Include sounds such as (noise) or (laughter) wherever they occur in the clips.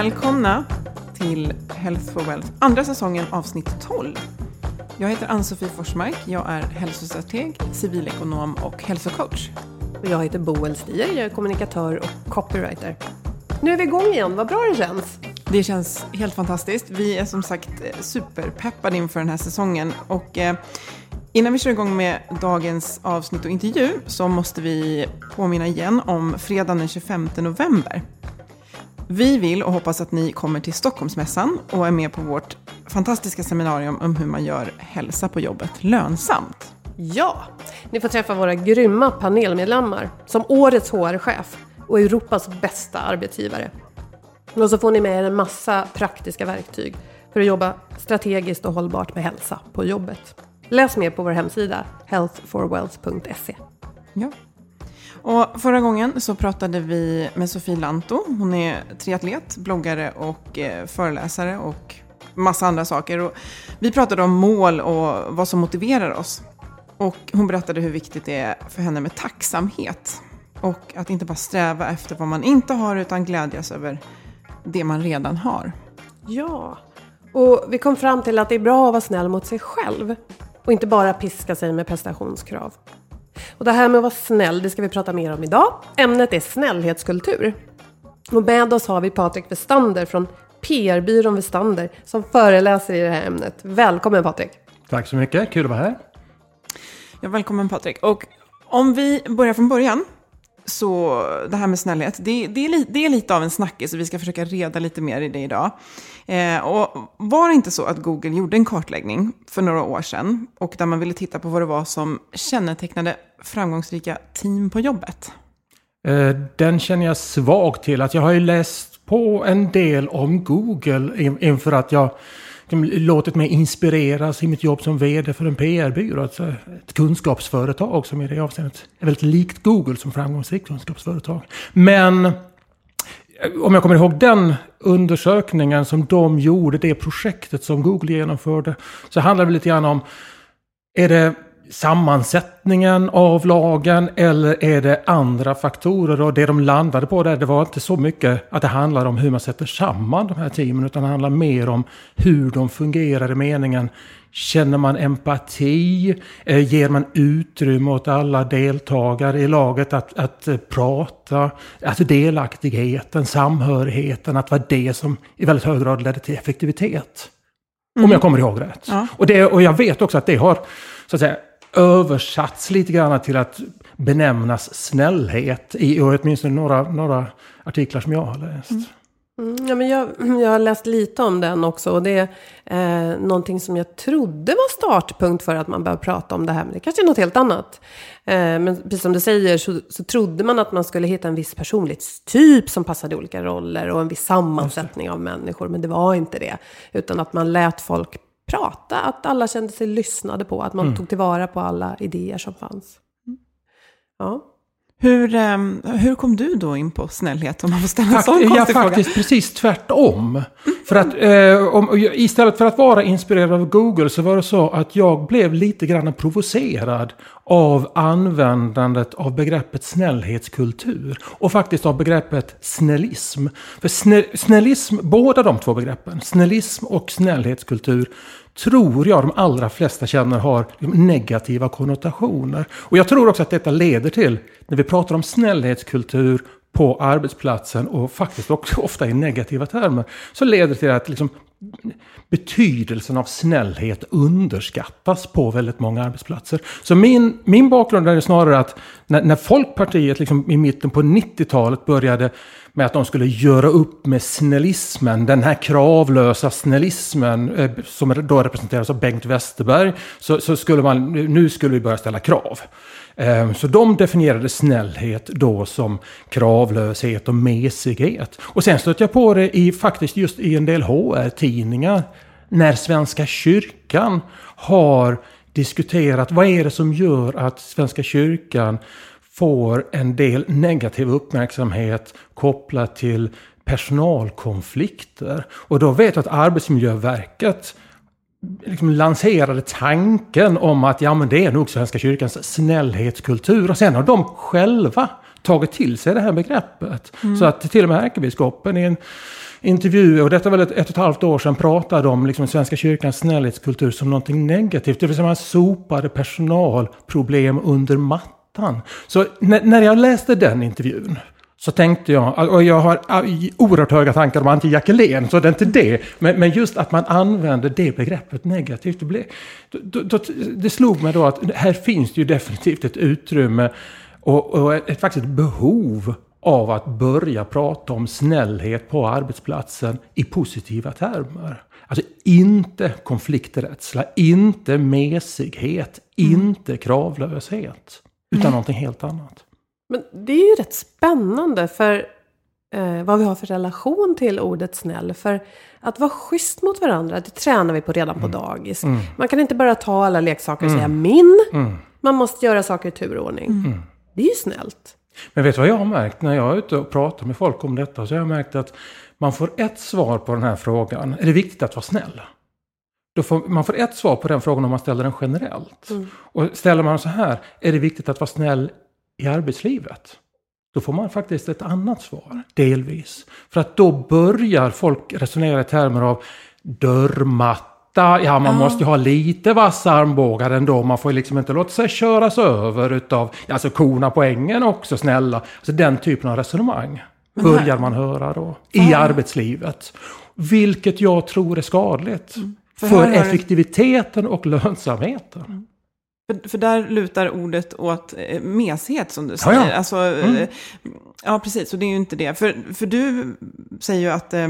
Välkomna till Health for Wealth, andra säsongen avsnitt 12. Jag heter Ann-Sofie Forsmark, jag är hälsostrateg, civilekonom och hälsocoach. Och jag heter Boel Stier, jag är kommunikatör och copywriter. Nu är vi igång igen, vad bra det känns. Det känns helt fantastiskt. Vi är som sagt eh, superpeppade inför den här säsongen. Och eh, innan vi kör igång med dagens avsnitt och intervju så måste vi påminna igen om fredagen den 25 november. Vi vill och hoppas att ni kommer till Stockholmsmässan och är med på vårt fantastiska seminarium om hur man gör hälsa på jobbet lönsamt. Ja, ni får träffa våra grymma panelmedlemmar som årets HR-chef och Europas bästa arbetsgivare. Och så får ni med er en massa praktiska verktyg för att jobba strategiskt och hållbart med hälsa på jobbet. Läs mer på vår hemsida healthforwealth.se. Ja. Och förra gången så pratade vi med Sofie Lanto. Hon är triatlet, bloggare och eh, föreläsare och massa andra saker. Och vi pratade om mål och vad som motiverar oss. Och hon berättade hur viktigt det är för henne med tacksamhet. Och att inte bara sträva efter vad man inte har utan glädjas över det man redan har. Ja, och vi kom fram till att det är bra att vara snäll mot sig själv och inte bara piska sig med prestationskrav. Och det här med att vara snäll, det ska vi prata mer om idag. Ämnet är snällhetskultur. Och med oss har vi Patrik Westander från PR-byrån Westander som föreläser i det här ämnet. Välkommen Patrik! Tack så mycket, kul att vara här. Ja, välkommen Patrik. Och om vi börjar från början. Så det här med snällhet, det, det, är, li, det är lite av en snackis så vi ska försöka reda lite mer i det idag. Eh, och var det inte så att Google gjorde en kartläggning för några år sedan och där man ville titta på vad det var som kännetecknade framgångsrika team på jobbet? Eh, Den känner jag svagt till. Att jag har ju läst på en del om Google in- inför att jag låtit mig inspireras i mitt jobb som vd för en PR-byrå. Alltså ett kunskapsföretag som i det avseendet är väldigt likt Google som framgångsrikt kunskapsföretag. Men eh, om jag kommer ihåg den undersökningen som de gjorde, det projektet som Google genomförde, så handlar det lite grann om, är det sammansättningen av lagen eller är det andra faktorer? Och det de landade på där, det var inte så mycket att det handlar om hur man sätter samman de här teamen, utan det handlar mer om hur de fungerar i meningen. Känner man empati? Eh, Ger man utrymme åt alla deltagare i laget att, att eh, prata? Alltså delaktigheten, samhörigheten, att vara det som i väldigt hög grad ledde till effektivitet. Om jag kommer ihåg rätt. Ja. Och, det, och jag vet också att det har så att säga, översatts lite grann till att benämnas snällhet i och åtminstone några, några artiklar som jag har läst. Mm, ja, men jag, jag har läst lite om den också. Och det är eh, någonting som jag trodde var startpunkt för att man bör prata om det här. Men det kanske är något helt annat. Eh, men precis som du säger så, så trodde man att man skulle hitta en viss personlighetstyp som passade olika roller. Och en viss sammansättning av människor. Men det var inte det. Utan att man lät folk prata. Att alla kände sig lyssnade på. Att man Mm. tog tillvara på alla idéer som fanns. Ja. Hur, ehm, hur kom du då in på snällhet om man får ställa en sån ja, konstig fråga? faktiskt precis tvärtom. För att, eh, om, istället för att vara inspirerad av Google så var det så att jag blev lite grann provocerad av användandet av begreppet snällhetskultur. Och faktiskt av begreppet snällism. För snä, snällism, båda de två begreppen, snällism och snällhetskultur, tror jag de allra flesta känner har liksom negativa konnotationer. Och jag tror också att detta leder till, när vi pratar om snällhetskultur på arbetsplatsen och faktiskt också ofta i negativa termer, så leder det till att liksom, betydelsen av snällhet underskattas på väldigt många arbetsplatser. Så min, min bakgrund är snarare att när, när Folkpartiet liksom i mitten på 90-talet började med att de skulle göra upp med snällismen, den här kravlösa snällismen eh, som då representeras av Bengt Westerberg, så, så skulle man, nu skulle vi börja ställa krav. Ehm, så de definierade snällhet då som kravlöshet och mesighet. Och sen stötte jag på det i, faktiskt just i en del HR-tidningar. När Svenska kyrkan har diskuterat vad är det som gör att Svenska kyrkan får en del negativ uppmärksamhet kopplat till personalkonflikter. Och då vet jag att Arbetsmiljöverket liksom lanserade tanken om att ja men det är nog Svenska kyrkans snällhetskultur. Och sen har de själva tagit till sig det här begreppet. Så att till och med ärkebiskopen i en intervju, och detta var väl ett, ett och ett halvt år sedan, pratade om liksom Svenska kyrkans snällhetskultur som någonting negativt. Det vill säga man sopade personalproblem under mattan. Så när, när jag läste den intervjun så tänkte jag, och jag har oerhört höga tankar om Antje Jackelén, så det är inte det. Men, men just att man använder det begreppet negativt. Det, blev, då, då, det slog mig då att här finns det ju definitivt ett utrymme och, och ett, faktiskt ett behov av att börja prata om snällhet på arbetsplatsen i positiva termer. Alltså inte konflikträdsla, inte mesighet, inte kravlöshet. Utan någonting helt annat. Men det är ju rätt spännande för eh, vad vi har för relation till ordet snäll. För att vara schysst mot varandra, det tränar vi på redan på dagis. Man kan inte bara ta alla leksaker och säga min. Man måste göra saker i turordning. Det är ju snällt. Men vet du vad jag har märkt när jag är ute och pratar med folk om detta? Så jag har märkt att man får ett svar på den här frågan. Är det viktigt att vara snäll? Då får, man får ett svar på den frågan om man ställer den generellt. Och ställer man så här, är det viktigt att vara snäll i arbetslivet? Då får man faktiskt ett annat svar, delvis. För att då börjar folk resonera i termer av dörrmatta, ja man måste ju ha lite vassa armbågar ändå, man får ju liksom inte låta sig köras över utav, alltså korna på ängen också snälla. Alltså den typen av resonemang börjar man höra då i arbetslivet. Vilket jag tror är skadligt. För För, det- effektiviteten och lönsamheten. För, för där lutar ordet åt eh, mesighet som du säger. Ja, ja. Alltså, eh, ja, precis. Och det är ju inte det. För, för du säger ju att eh,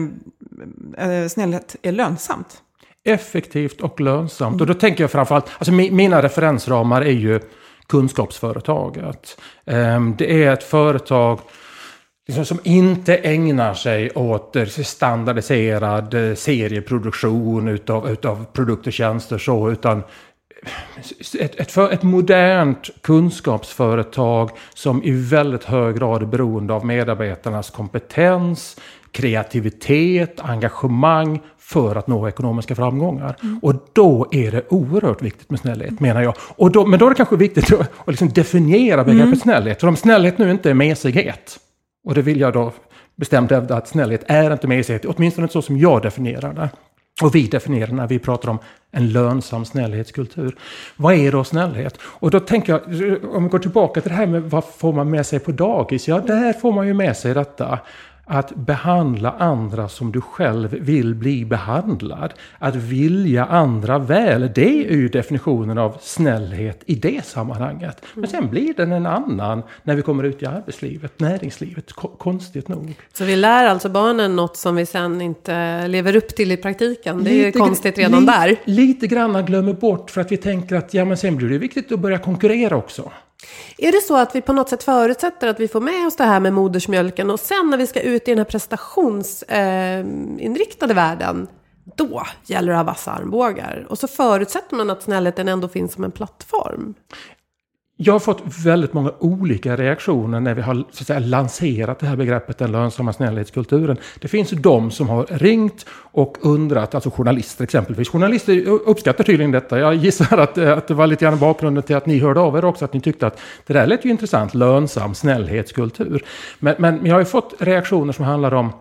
eh, snällhet är lönsamt. effektivt och lönsamt. Och då tänker jag framförallt, alltså mi- mina referensramar är ju kunskapsföretaget. Ehm, det är ett företag liksom som inte ägnar sig åt standardiserad serieproduktion utav, utav produkter och tjänster så, utan ett, ett, ett modernt kunskapsföretag som i väldigt hög grad är beroende av medarbetarnas kompetens, kreativitet, engagemang för att nå ekonomiska framgångar. Och då är det oerhört viktigt med snällhet, menar jag. Och då, men då är det kanske viktigt att, att liksom definiera begreppet snällhet. För om snällhet nu inte är mesighet, och det vill jag då bestämt hävda att snällhet är inte mesighet, åtminstone inte så som jag definierar det. Och vi definierar när vi pratar om en lönsam snällhetskultur. Vad är då snällhet? Och då tänker jag, om vi går tillbaka till det här med vad får man med sig på dagis? Ja, där får man ju med sig detta att behandla andra som du själv vill bli behandlad. Att vilja andra väl, det är ju definitionen av snällhet i det sammanhanget. Men sen blir den en annan när vi kommer ut i arbetslivet, näringslivet, ko- konstigt nog. Så vi lär alltså barnen något som vi sen inte lever upp till i praktiken. Det är Lite- konstigt redan li- där. Lite grann glömmer bort för att vi tänker att ja men sen blir det viktigt att börja konkurrera också. Är det så att vi på något sätt förutsätter att vi får med oss det här med modersmjölken och sen när vi ska ut i den här prestationsinriktade eh, världen, då gäller det att ha vassa armbågar. Och så förutsätter man att snällheten ändå finns som en plattform. Jag har fått väldigt många olika reaktioner när vi har så att säga, lanserat det här begreppet den lönsamma snällhetskulturen. Det finns de som har ringt och undrat, alltså journalister exempelvis. Journalister uppskattar tydligen detta. Jag gissar att, att det var lite grann bakgrunden till att ni hörde av er också, att ni tyckte att det där lät ju intressant, lönsam snällhetskultur. Men, men jag har ju fått reaktioner som handlar om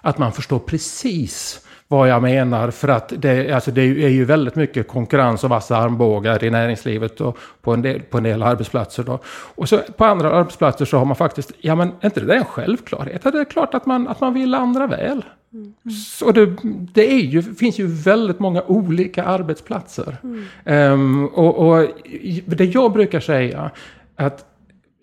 att man förstår precis vad jag menar. För att det, alltså det är ju väldigt mycket konkurrens och vassa armbågar i näringslivet och på en del, på en del arbetsplatser. Då. Och så på andra arbetsplatser så har man faktiskt, ja men är inte det en självklarhet? Det är klart att man, att man vill andra väl. Så det, det är ju, finns ju väldigt många olika arbetsplatser. Ehm, och, och det jag brukar säga, att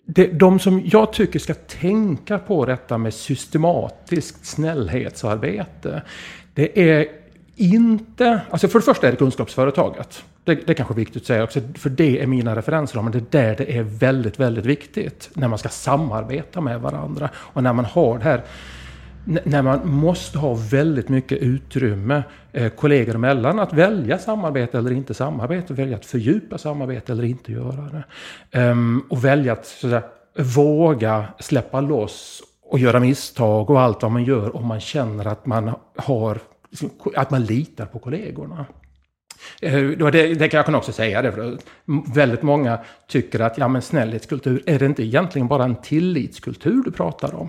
det, de som jag tycker ska tänka på detta med systematiskt snällhetsarbete, det är inte, alltså för det första är det kunskapsföretaget. Det, det är kanske är viktigt att säga också, för det är mina referenser, men det är där det är väldigt, väldigt viktigt när man ska samarbeta med varandra och när man har det här när man måste ha väldigt mycket utrymme eh, kollegor emellan att välja samarbete eller inte samarbete, välja att fördjupa samarbete eller inte göra det. Ehm, och välja att så att säga, våga släppa loss och göra misstag och allt vad man gör om man känner att man har att man litar på kollegorna. Eh, det, det, det kan jag också säga det, för väldigt många tycker att ja, men snällhetskultur, är det inte egentligen bara en tillitskultur du pratar om?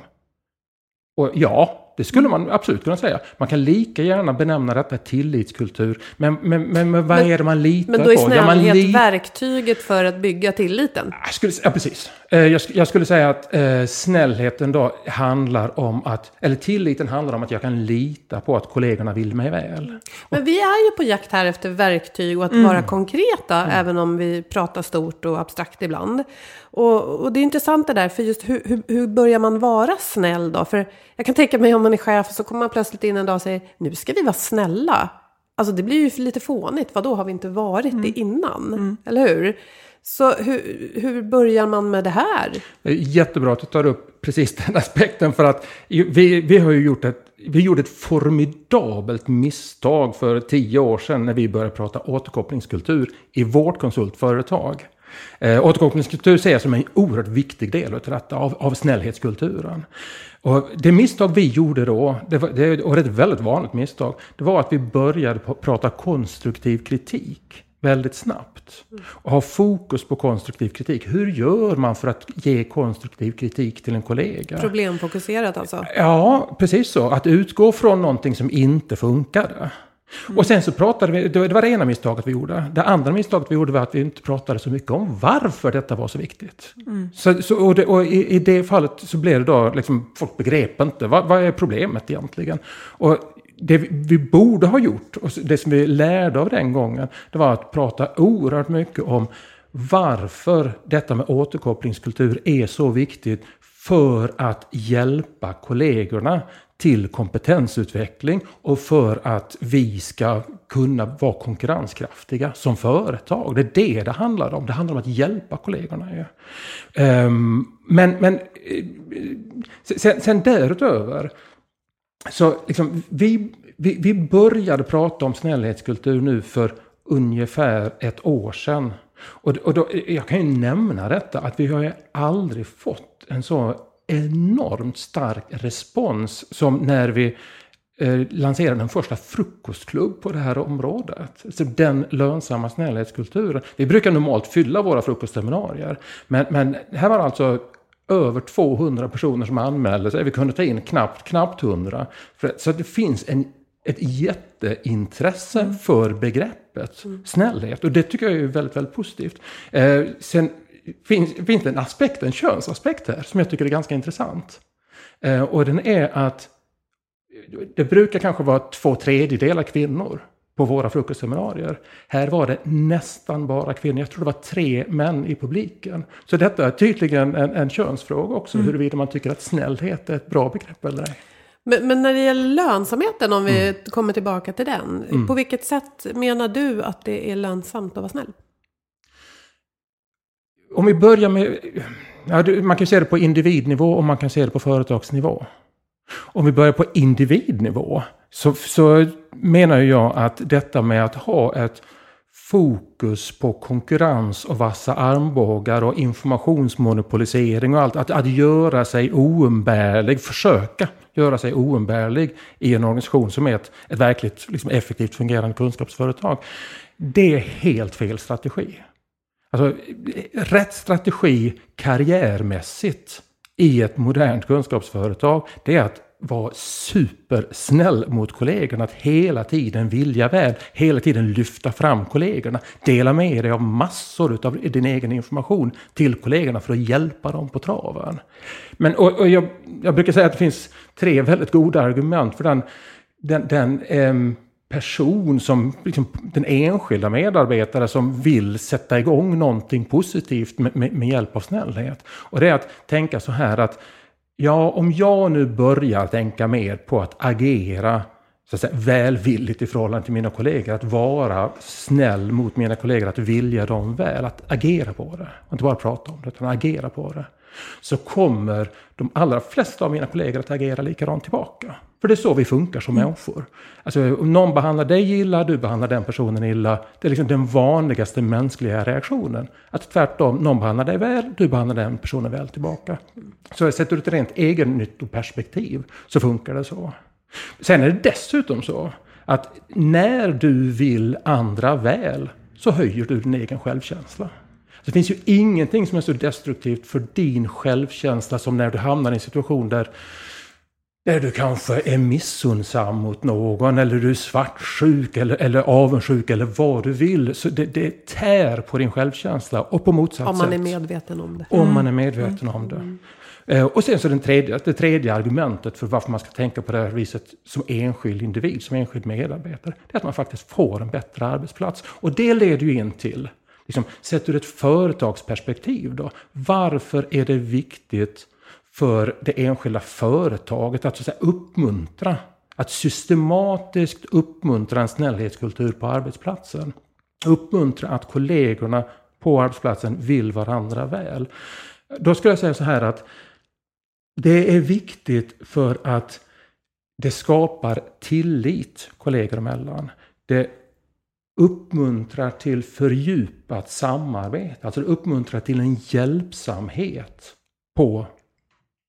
Och ja, det skulle man absolut kunna säga. Man kan lika gärna benämna detta tillitskultur. Men, men, men, men vad Men- är det man litar Men då är på? Ja, man snällhet li- verktyget för att bygga tilliten. jag skulle, ja, precis. Eh, Jag, jag skulle säga att eh, snällheten då handlar om att, eller tilliten handlar om att jag kan lita på att kollegorna vill mig väl. Men vi är ju på jakt här efter verktyg och att vara konkreta, även om vi pratar stort och abstrakt ibland. Och, och det är intressant det där, för just hur, hur, hur börjar man vara snäll då? För jag kan tänka mig om man är chef så kommer man plötsligt in en dag och säger, nu ska vi vara snälla. Alltså det blir ju lite fånigt, vad då har vi inte varit det innan? Eller hur? Så hur, hur börjar man med det här? Jättebra att du tar upp precis (laughs) den aspekten för att vi, vi har ju gjort ett, vi gjorde ett formidabelt misstag för tio år sedan när vi började prata återkopplingskultur i vårt konsultföretag. Eh, återkopplingskultur ser jag som en oerhört viktig del av detta, av, av snällhetskulturen. Och det misstag vi gjorde då, det var, det, och det är ett väldigt vanligt misstag, det var att vi började prata konstruktiv kritik väldigt snabbt. Och ha fokus på konstruktiv kritik. Hur gör man för att ge konstruktiv kritik till en kollega? Problemfokuserat alltså. Ja, precis så. Att utgå från någonting som inte funkade. Och sen så pratade vi, det var det ena misstaget vi gjorde. Det andra misstaget vi gjorde var att vi inte pratade så mycket om varför detta var så viktigt. Så, så, och det, och i, i det fallet så blev det då, liksom, folk begrep inte, vad, vad är problemet egentligen? Och det vi, vi borde ha gjort, och det som vi lärde av den gången, det var att prata oerhört mycket om varför detta med återkopplingskultur är så viktigt för att hjälpa kollegorna till kompetensutveckling och för att vi ska kunna vara konkurrenskraftiga som företag. Det är det det handlar om. Det handlar om att hjälpa kollegorna. ju. Ehm, men men eh, sen, sen därutöver så liksom, vi, vi, vi började prata om snällhetskultur nu för ungefär ett år sedan. Och, och då, jag kan ju nämna detta att vi har ju aldrig fått en så enormt stark respons som när vi eh, lanserade den första frukostklubb på det här området. Så den lönsamma snällhetskulturen. Vi brukar normalt fylla våra frukostseminarier. Men, men här var alltså över 200 personer som anmälde sig. Vi kunde ta in knappt, knappt 100. För- Så det finns en, ett jätteintresse för begreppet snällhet. Och det tycker jag är väldigt, väldigt positivt. Eh, sen finns, finns det en aspekt, en könsaspekt här, som jag tycker är ganska intressant. Eh, och den är att det brukar kanske vara två tredjedelar kvinnor på våra frukostseminarier. Här var det nästan bara kvinnor. Jag tror det var tre män i publiken. Så detta är tydligen en, en könsfråga också, mm. huruvida man tycker att snällhet är ett bra begrepp eller ej. Men, men, när det gäller lönsamheten, om vi mm. kommer tillbaka till den. Mm. På vilket sätt menar du att det är lönsamt att vara snäll? Om vi börjar med... Ja, man kan se det på individnivå och man kan se det på företagsnivå. Om vi börjar på individnivå så, så menar jag att detta med att ha ett fokus på konkurrens och vassa armbågar och informationsmonopolisering och allt. Att, att göra sig oumbärlig, försöka göra sig oumbärlig i en organisation som är ett, ett verkligt liksom, effektivt fungerande kunskapsföretag. Det är helt fel strategi. Alltså, rätt strategi karriärmässigt i ett modernt kunskapsföretag, det är att vara supersnäll mot kollegorna. Att hela tiden vilja väl, hela tiden lyfta fram kollegorna. Dela med dig av massor av din egen information till kollegorna för att hjälpa dem på traven. Men, och, och jag, jag, brukar säga att det finns tre väldigt goda argument för den, den, den eh, person som, liksom, den enskilda medarbetare som vill sätta igång någonting positivt med, med, med hjälp av snällhet. Och det är att tänka så här att Ja, om jag nu börjar tänka mer på att agera så att säga, välvilligt i förhållande till mina kollegor, att vara snäll mot mina kollegor, att vilja dem väl, att agera på det. Inte bara prata om det, utan agera på det. Så kommer de allra flesta av mina kollegor att agera likadant tillbaka. För det är så vi funkar som mm. människor. Alltså, om någon behandlar dig illa, du behandlar den personen illa. Det är liksom den vanligaste mänskliga reaktionen. Att tvärtom, någon behandlar dig väl, du behandlar den personen väl tillbaka. Så sett ur ett rent egennyttoperspektiv så funkar det så. Sen är det dessutom så att när du vill andra väl så höjer du din egen självkänsla. Det finns ju ingenting som är så destruktivt för din självkänsla som när du hamnar i en situation där där du kanske är missunnsam mot någon eller du är svartsjuk eller, eller avundsjuk eller vad du vill. Så det, det tär på din självkänsla och på motsatt sätt. Om man sätt. är medveten om det. Om man är medveten mm. om det. Mm. Eh, och sen så den tredje, det tredje argumentet för varför man ska tänka på det här viset som enskild individ, som enskild medarbetare. Det är att man faktiskt får en bättre arbetsplats. Och det leder ju in till, liksom, sett ur ett företagsperspektiv då, varför är det viktigt för det enskilda företaget att, så att säga, uppmuntra, att systematiskt uppmuntra en snällhetskultur på arbetsplatsen. Uppmuntra att kollegorna på arbetsplatsen vill varandra väl. Då skulle jag säga så här att det är viktigt för att det skapar tillit kollegor emellan. Det uppmuntrar till fördjupat samarbete, alltså det uppmuntrar till en hjälpsamhet på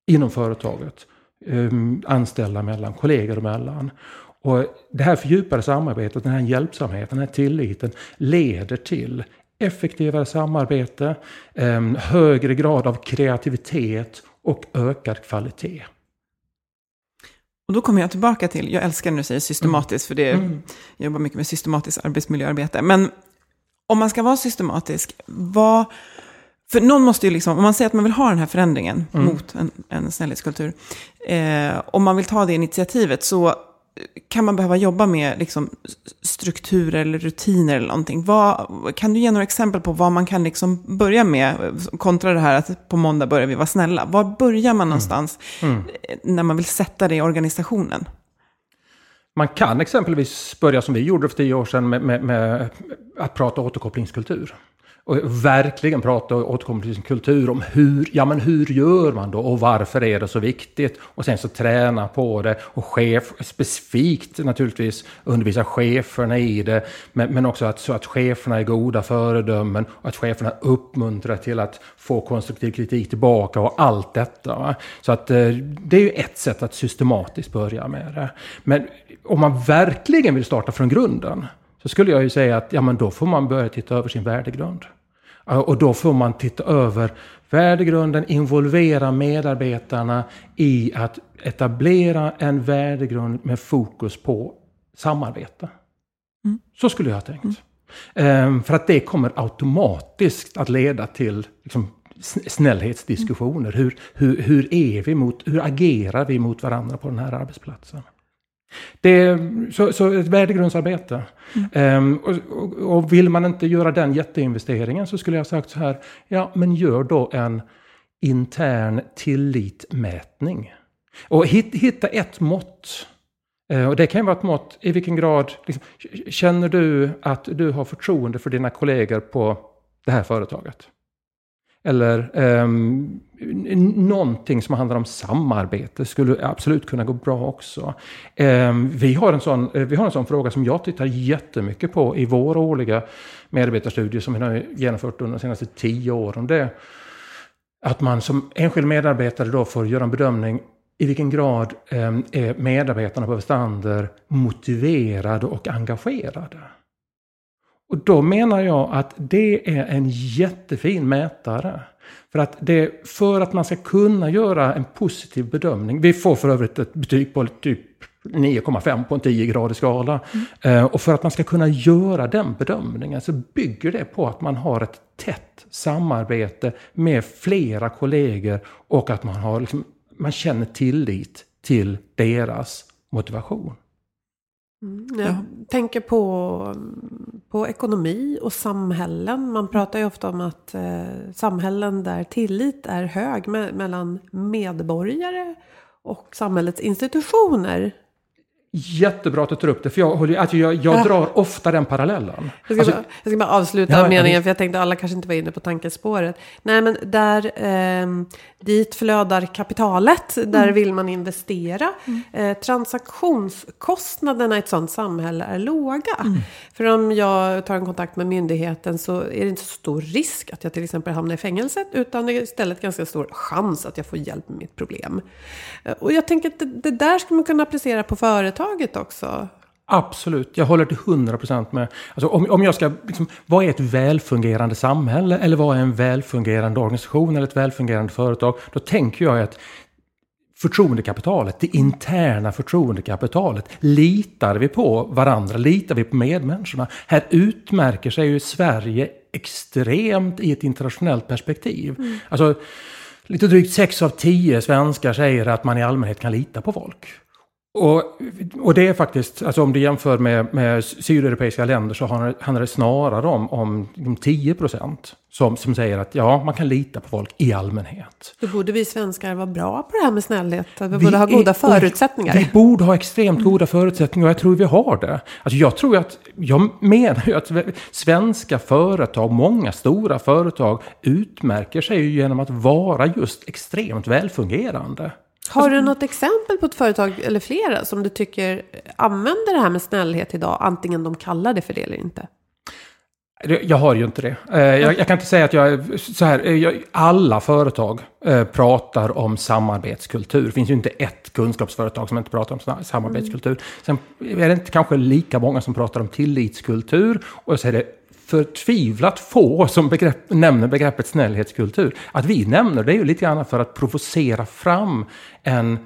inom företaget. Um, anställda mellan, kollegor emellan. Och det här fördjupade samarbetet, den här hjälpsamheten, den här tilliten leder till effektivare samarbete, um, högre grad av kreativitet och ökad kvalitet. Och då kommer jag tillbaka till, jag älskar när du säger systematiskt, för det, mm. jag jobbar mycket med systematiskt arbetsmiljöarbete. Men om man ska vara systematisk, vad för någon måste ju liksom, om man säger att man vill ha den här förändringen mm. mot en, en snällhetskultur, eh, om man vill ta det initiativet så kan man behöva jobba med liksom, strukturer eller rutiner eller någonting. Vad, kan du ge några exempel på vad man kan liksom börja med kontra det här att på måndag börjar vi vara snälla? Var börjar man mm. någonstans mm. Mm. när man vill sätta det i organisationen? Man kan exempelvis börja som vi gjorde för tio år sedan med, med, med att prata återkopplingskultur och verkligen prata och återkomma till sin kultur om hur, ja men hur gör man då och varför är det så viktigt? Och sen så träna på det och chef, specifikt naturligtvis undervisa cheferna i det. Men, men också att, så att cheferna är goda föredömen och att cheferna uppmuntrar till att få konstruktiv kritik tillbaka och allt detta. Va? Så att eh, det är ju ett sätt att systematiskt börja med det. Men om man verkligen vill starta från grunden så skulle jag ju säga att ja, men då får man börja titta över sin värdegrund. Och då får man titta över värdegrunden, involvera medarbetarna i att etablera en värdegrund med fokus på samarbete. Mm. Så skulle jag ha tänkt. Mm. För att det kommer automatiskt att leda till liksom, sn- snällhetsdiskussioner. Hur, hur, hur, är vi mot, hur agerar vi mot varandra på den här arbetsplatsen? Det är, så, så ett värdegrundsarbete. Ehm, och, och, och vill man inte göra den jätteinvesteringen så skulle jag sagt så här, ja men gör då en intern tillitmätning. Och hit, hitta ett mått. Eh, Och det kan ju vara ett mått i vilken grad liksom, känner du att du har förtroende för dina kollegor på det här företaget? Eller n- någonting som handlar om samarbete skulle absolut kunna gå bra också. Ehm, vi, har en sån, eh, vi har en sån fråga som jag tittar jättemycket på i vår årliga medarbetarstudie som vi har genomfört under de senaste tio åren. Det är att man som enskild medarbetare då får göra en bedömning i vilken grad ehm, är medarbetarna på Westander motiverade och engagerade. Och då menar jag att det är en jättefin mätare. För att, det, för att man ska kunna göra en positiv bedömning. Vi får för övrigt ett betyg på typ 9,5 på en 10-gradig skala. Eh, och för att man ska kunna göra den bedömningen så bygger det på att man har ett tätt samarbete med flera kollegor och att man, har liksom, man känner tillit till deras motivation. Jag tänker på, på ekonomi och samhällen. Man pratar ju ofta om att eh, samhällen där tillit är hög me- mellan medborgare och samhällets institutioner. Jättebra att du tar upp det, för jag, håller, alltså jag, jag Ja. drar ofta den parallellen. Jag ska, Alltså, bara, jag ska bara avsluta Ja, meningen för jag tänkte alla kanske inte var inne på tankespåret. Nej men där ehm, dit flödar kapitalet, där Mm. vill man investera. Eh, transaktionskostnaderna i ett sådant samhälle är låga. Mm. För om jag tar en kontakt med myndigheten så är det inte så stor risk att jag till exempel hamnar i fängelset. Utan det är istället ganska stor chans att jag får hjälp med mitt problem. Eh, Och jag tänker att det, det där skulle man kunna applicera på företaget också. Absolut, jag håller till 100% med. Alltså om, om jag ska, liksom, vad är ett välfungerande samhälle? Eller vad är en välfungerande organisation eller ett välfungerande företag? Då tänker jag att förtroendekapitalet, det interna förtroendekapitalet, litar vi på varandra? Litar vi på medmänniskorna? Här utmärker sig ju Sverige extremt i ett internationellt perspektiv. Alltså, lite drygt 6 av 10 svenskar säger att man i allmänhet kan lita på folk. Och, och det är faktiskt, alltså om du jämför med, med sydeuropeiska länder så handlar det- snarare om, om de 10 procent som, som säger att ja, man kan lita på folk i allmänhet. Då borde vi svenskar vara bra på det här med snällhet. Vi borde ha goda är- förutsättningar. Vi borde ha extremt goda förutsättningar och jag tror vi har det. Alltså jag tror att, jag menar ju att svenska företag, många stora företag utmärker sig genom att vara just extremt välfungerande. Har du något exempel på ett företag eller flera som du tycker använder det här med snällhet idag? Antingen de kallar det för det eller inte. Jag har ju inte det. Eh, Jag, jag kan inte säga att jag så här. eh, Jag, alla företag eh, pratar om samarbetskultur. Det finns ju inte ett kunskapsföretag som inte pratar om samarbetskultur. Sen är det inte kanske lika många som pratar om tillitskultur. Och så är det förtvivlat få som begrepp, nämner begreppet snällhetskultur. Att vi nämner det är ju lite grann för att provocera fram en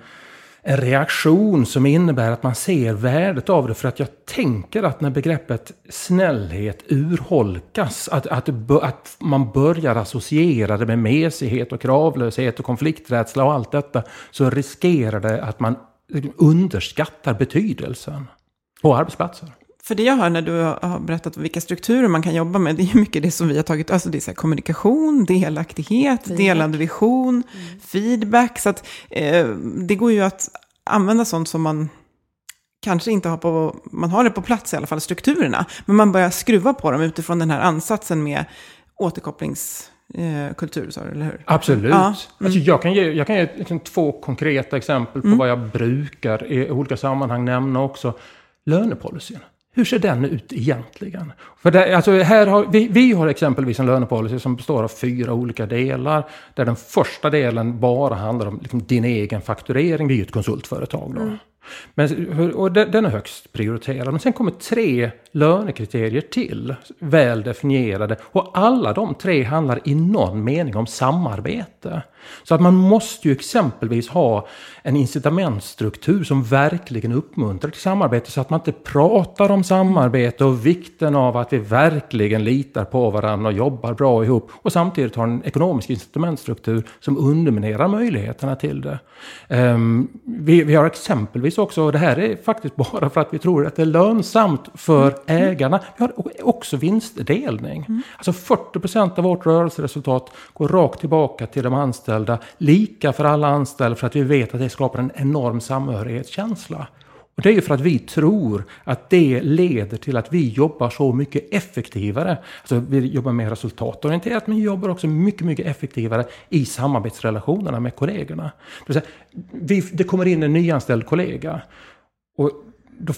en reaktion som innebär att man ser värdet av det. För att jag tänker att när begreppet snällhet urholkas, att, att, det att man börjar associera det med mesighet och kravlöshet och konflikträdsla och allt detta, så riskerar det att man underskattar betydelsen på arbetsplatser. För det jag hör när du har berättat vilka strukturer man kan jobba med, det är ju mycket det som vi har tagit, alltså det är så här kommunikation, delaktighet, delad vision, feedback. Så att eh, det går ju att använda sånt som man kanske inte har på, man har det på plats i alla fall, strukturerna. Men man börjar skruva på dem utifrån den här ansatsen med återkopplingskultur, sa du, eller hur? Absolut. Ja, mm. Alltså jag kan ge, jag kan ge liksom två konkreta exempel på vad jag brukar i olika sammanhang nämna också. Lönepolicyn. Hur ser den ut egentligen? För det, alltså här har, vi, vi har exempelvis en lönepolicy som består av fyra olika delar. Där den första delen bara handlar om liksom din egen fakturering. Vi är ju ett konsultföretag då. Mm. Men, och den är högst prioriterad. Men sen kommer tre lönekriterier till, väl definierade. Och alla de tre handlar i någon mening om samarbete. Så att man måste ju exempelvis ha en incitamentstruktur som verkligen uppmuntrar till samarbete så att man inte pratar om samarbete och vikten av att vi verkligen litar på varandra och jobbar bra ihop och samtidigt har en ekonomisk incitamentstruktur som underminerar möjligheterna till det. Um, vi, vi, har exempelvis också, och det här är faktiskt bara för att vi tror att det är lönsamt för ägarna, vi har också vinstdelning. Mm. Alltså 40 procent av vårt rörelseresultat går rakt tillbaka till de anställda, lika för alla anställda för att vi vet att det skapar en enorm samhörighetskänsla. Och det är ju för att vi tror att det leder till att vi jobbar så mycket effektivare. Alltså vi jobbar mer resultatorienterat men vi jobbar också mycket, mycket effektivare i samarbetsrelationerna med kollegorna. Det, säga, vi, det kommer in en nyanställd kollega. Och då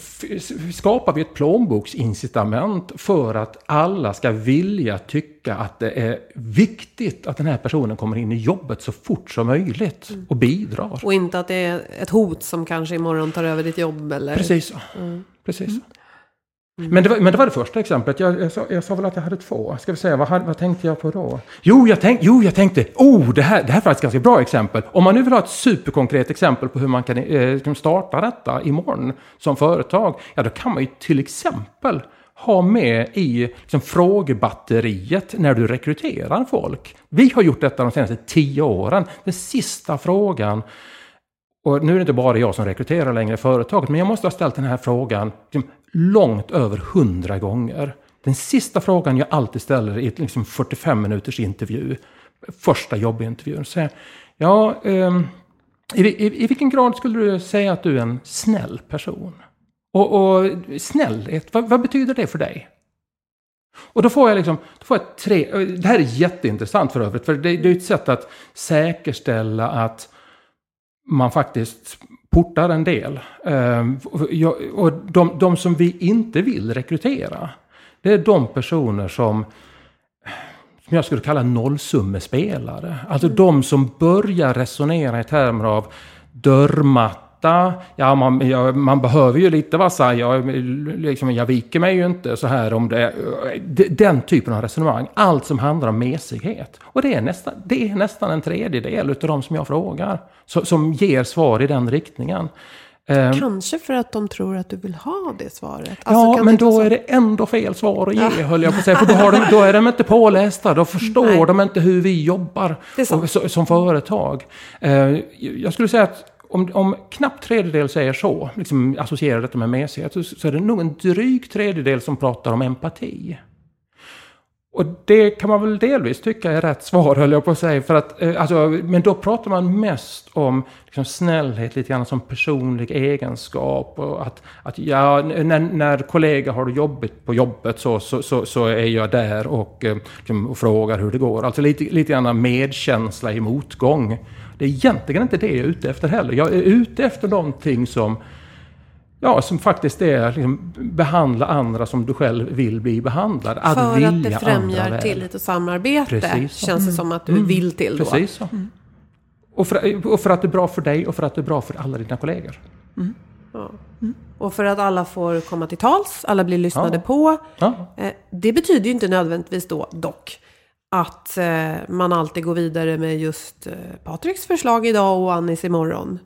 skapar vi ett plånboksincitament för att alla ska vilja tycka att det är viktigt att den här personen kommer in i jobbet så fort som möjligt och bidrar. Och inte att det är ett hot som kanske imorgon tar över ditt jobb eller? Precis så. Mm. Precis. Mm. Mm. Men, det var, men det var det första exemplet. Jag, jag, sa, jag sa väl att jag hade två. Ska vi säga, vad, vad tänkte jag på då? Jo, jag, tänk, jo, jag tänkte, oh, det här, det här var ett ganska bra exempel. Om man nu vill ha ett superkonkret exempel på hur man kan eh, starta detta imorgon som företag, ja då kan man ju till exempel ha med i liksom, frågebatteriet när du rekryterar folk. Vi har gjort detta de senaste tio åren. Den sista frågan och nu är det inte bara jag som rekryterar längre i företaget, men jag måste ha ställt den här frågan liksom, långt över hundra gånger. Den sista frågan jag alltid ställer i ett liksom 45 minuters intervju, första jobbintervjun, så ja, eh, i, i, i, vilken grad skulle du säga att du är en snäll person? Och, och snällhet, vad, vad betyder det för dig? Och då får jag liksom, då får jag tre, det här är jätteintressant för övrigt, för det, det är ett sätt att säkerställa att man faktiskt portar en del. Ehm, och de, de som vi inte vill rekrytera, det är de personer som som jag skulle kalla nollsummespelare. Alltså de som börjar resonera i termer av dörrmatt matta. Ja, man, ja, man behöver ju lite vassa. Jag, liksom, jag viker mig ju inte så här om det. Den typen av resonemang. Allt som handlar om mesighet. Och det är nästan, det är nästan en tredjedel av de som jag frågar. Så, som ger svar i den riktningen. Ehm. Kanske för att de tror att du vill ha det svaret. Alltså, ja, men då så... är det ändå fel svar att ge, ja. höll jag på att säga. För då, har de, då är de inte pålästa, då förstår Nej. de inte hur vi jobbar och, som företag. Ehm, jag skulle säga att om, om knappt tredjedel säger så, liksom associerar detta med mesighet, så, så är det nog en dryg tredjedel som pratar om empati. Och det kan man väl delvis tycka är rätt svar, höll jag på att säga. För att, eh, alltså, men då pratar man mest om liksom, snällhet lite grann som personlig egenskap. Och att, att ja, när, när kollegor har det jobbigt på jobbet så, så, så, så är jag där och, eh, liksom, och frågar hur det går. Alltså lite, lite grann medkänsla i motgång. Det är egentligen inte det jag är ute efter heller. Jag är ute efter någonting som Ja, som faktiskt är liksom, behandla andra som du själv vill bli behandlad. Att För att det främjar tillit och samarbete Precis känns det som att du mm. vill till då. Precis så. Mm. Och, för, och för att det är bra för dig och för att det är bra för alla dina kollegor. Mm. Ja. Och för att alla får komma till tals, alla blir lyssnade ja. på. Ja. Eh, det betyder ju inte nödvändigtvis då, dock, att eh, man alltid går vidare med just eh, Patriks förslag idag och Annis imorgon.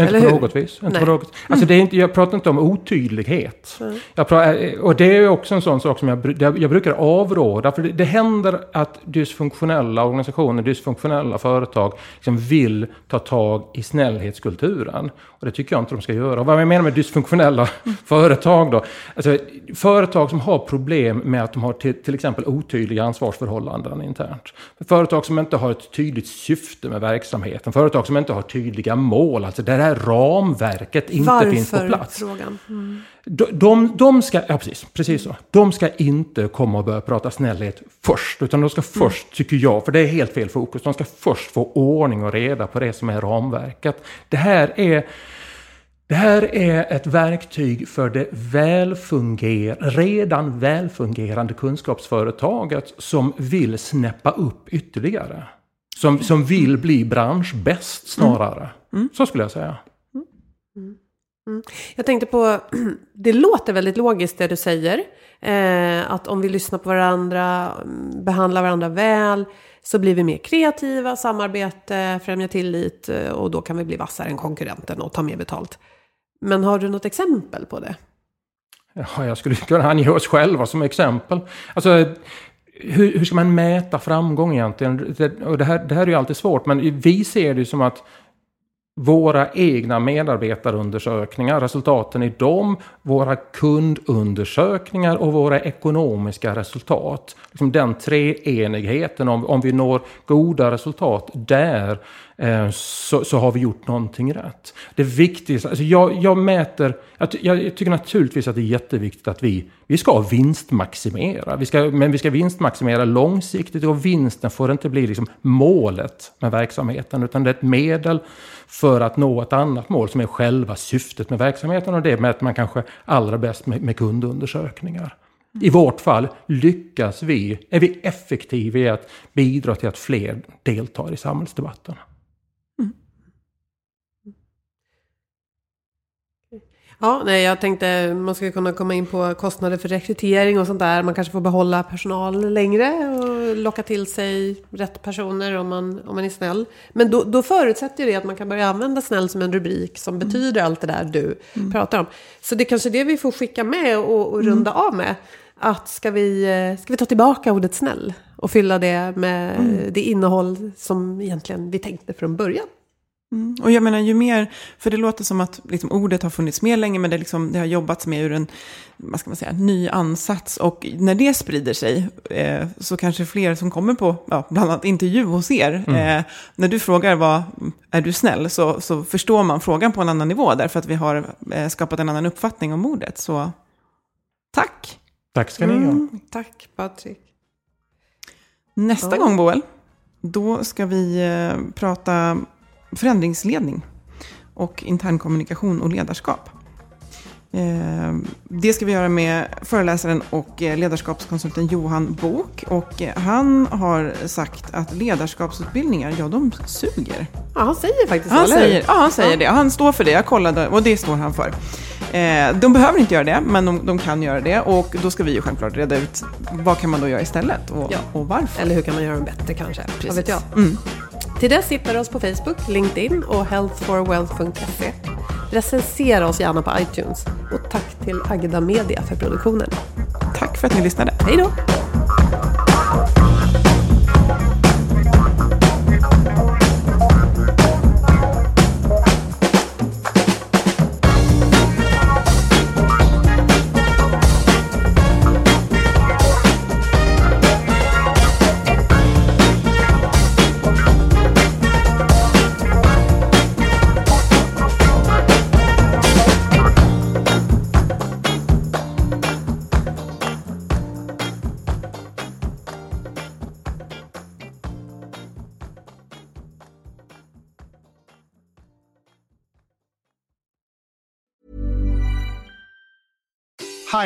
Inte på något vis. Inte på något. Alltså det är inte, jag pratar inte om otydlighet. Mm. Jag pratar, och det är också en sån sak som jag, jag brukar avråda. För det, det händer att dysfunktionella organisationer, dysfunktionella företag liksom vill ta tag i snällhetskulturen. Och det tycker jag inte de ska göra. Och vad jag menar med dysfunktionella mm. (laughs) företag då? Alltså, företag som har problem med att de har till, till exempel otydliga ansvarsförhållanden internt. Företag som inte har ett tydligt syfte med verksamheten. Företag som inte har tydliga mål. Alltså där här ramverket inte Varför, finns på plats. Frågan. Mm. De, de, de, ska, ja precis, precis så. De ska inte komma och börja prata snällhet först. Utan de ska mm. först, mm. tycker jag, för det är helt fel fokus. De ska först få ordning och reda på det som är ramverket. Det här är det här är ett verktyg för det välfunger, redan välfungerande kunskapsföretaget som vill snäppa upp ytterligare. Som, som vill bli branschbäst snarare. Mm. Så skulle jag säga. Mm. Mm. Jag tänkte på, (clears throat) det låter väldigt logiskt det du säger. Eh, att om vi lyssnar på varandra, behandlar varandra väl, så blir vi mer kreativa, samarbete, främjar tillit eh, och då kan vi bli vassare än konkurrenten och ta mer betalt. Men har du något exempel på det? Ja, jag skulle kunna ange oss själva som exempel. Alltså, hur, hur ska man mäta framgång egentligen? Det, och det, här, det här är ju alltid svårt, men vi ser det som att våra egna medarbetarundersökningar, resultaten i dem, våra kundundersökningar och våra ekonomiska resultat. Liksom den treenigheten, om, om vi når goda resultat där Eh, så, så, har vi gjort någonting rätt. Det viktigaste, alltså jag, jag mäter, jag, jag, tycker naturligtvis att det är jätteviktigt att vi, vi ska vinstmaximera. Vi ska, men vi ska vinstmaximera långsiktigt och vinsten får inte bli liksom målet med verksamheten utan det är ett medel för att nå ett annat mål som är själva syftet med verksamheten och det mäter man kanske allra bäst med, med kundundersökningar. I vårt fall lyckas vi, är vi effektiva i att bidra till att fler deltar i samhällsdebatten. Ja, nej, jag tänkte man skulle kunna komma in på kostnader för rekrytering och sånt där. Man kanske får behålla personal längre och locka till sig rätt personer om man, om man är snäll. Men då, då förutsätter det att man kan börja använda snäll som en rubrik som mm. betyder allt det där du mm. pratar om. Så det är kanske det vi får skicka med och, och runda mm. av med. Att ska vi, ska vi ta tillbaka ordet snäll och fylla det med mm. det innehåll som egentligen vi tänkte från början. Mm. Och jag menar ju mer, för det låter som att liksom, ordet har funnits med länge, men det, liksom, det har jobbats med ur en vad ska man säga, ny ansats. Och när det sprider sig eh, så kanske fler som kommer på ja, bland annat intervju hos er, mm. eh, när du frågar vad är du snäll, så, så förstår man frågan på en annan nivå, därför att vi har eh, skapat en annan uppfattning om ordet. Så tack! Tack ska ni ha. Mm, tack Patrik. Nästa ja. gång Boel, då ska vi eh, prata förändringsledning och internkommunikation och ledarskap. Eh, det ska vi göra med föreläsaren och eh, ledarskapskonsulten Johan Bok. Och eh, han har sagt att ledarskapsutbildningar, ja de suger. Ja, han säger faktiskt han säger, Ja, han säger ja. det. Han står för det. Jag kollade och det står han för. De behöver inte göra det, men de, de, kan göra det. Och då ska vi ju självklart reda ut vad kan man då göra istället och, ja. och varför. Eller hur kan man göra dem bättre kanske? Precis. Vad vet jag. Mm. Till dess hittar du oss på Facebook, LinkedIn och healthforwealth.se. Recensera oss gärna på iTunes. Och tack till Agda Media för produktionen. Tack för att ni lyssnade. Hej då!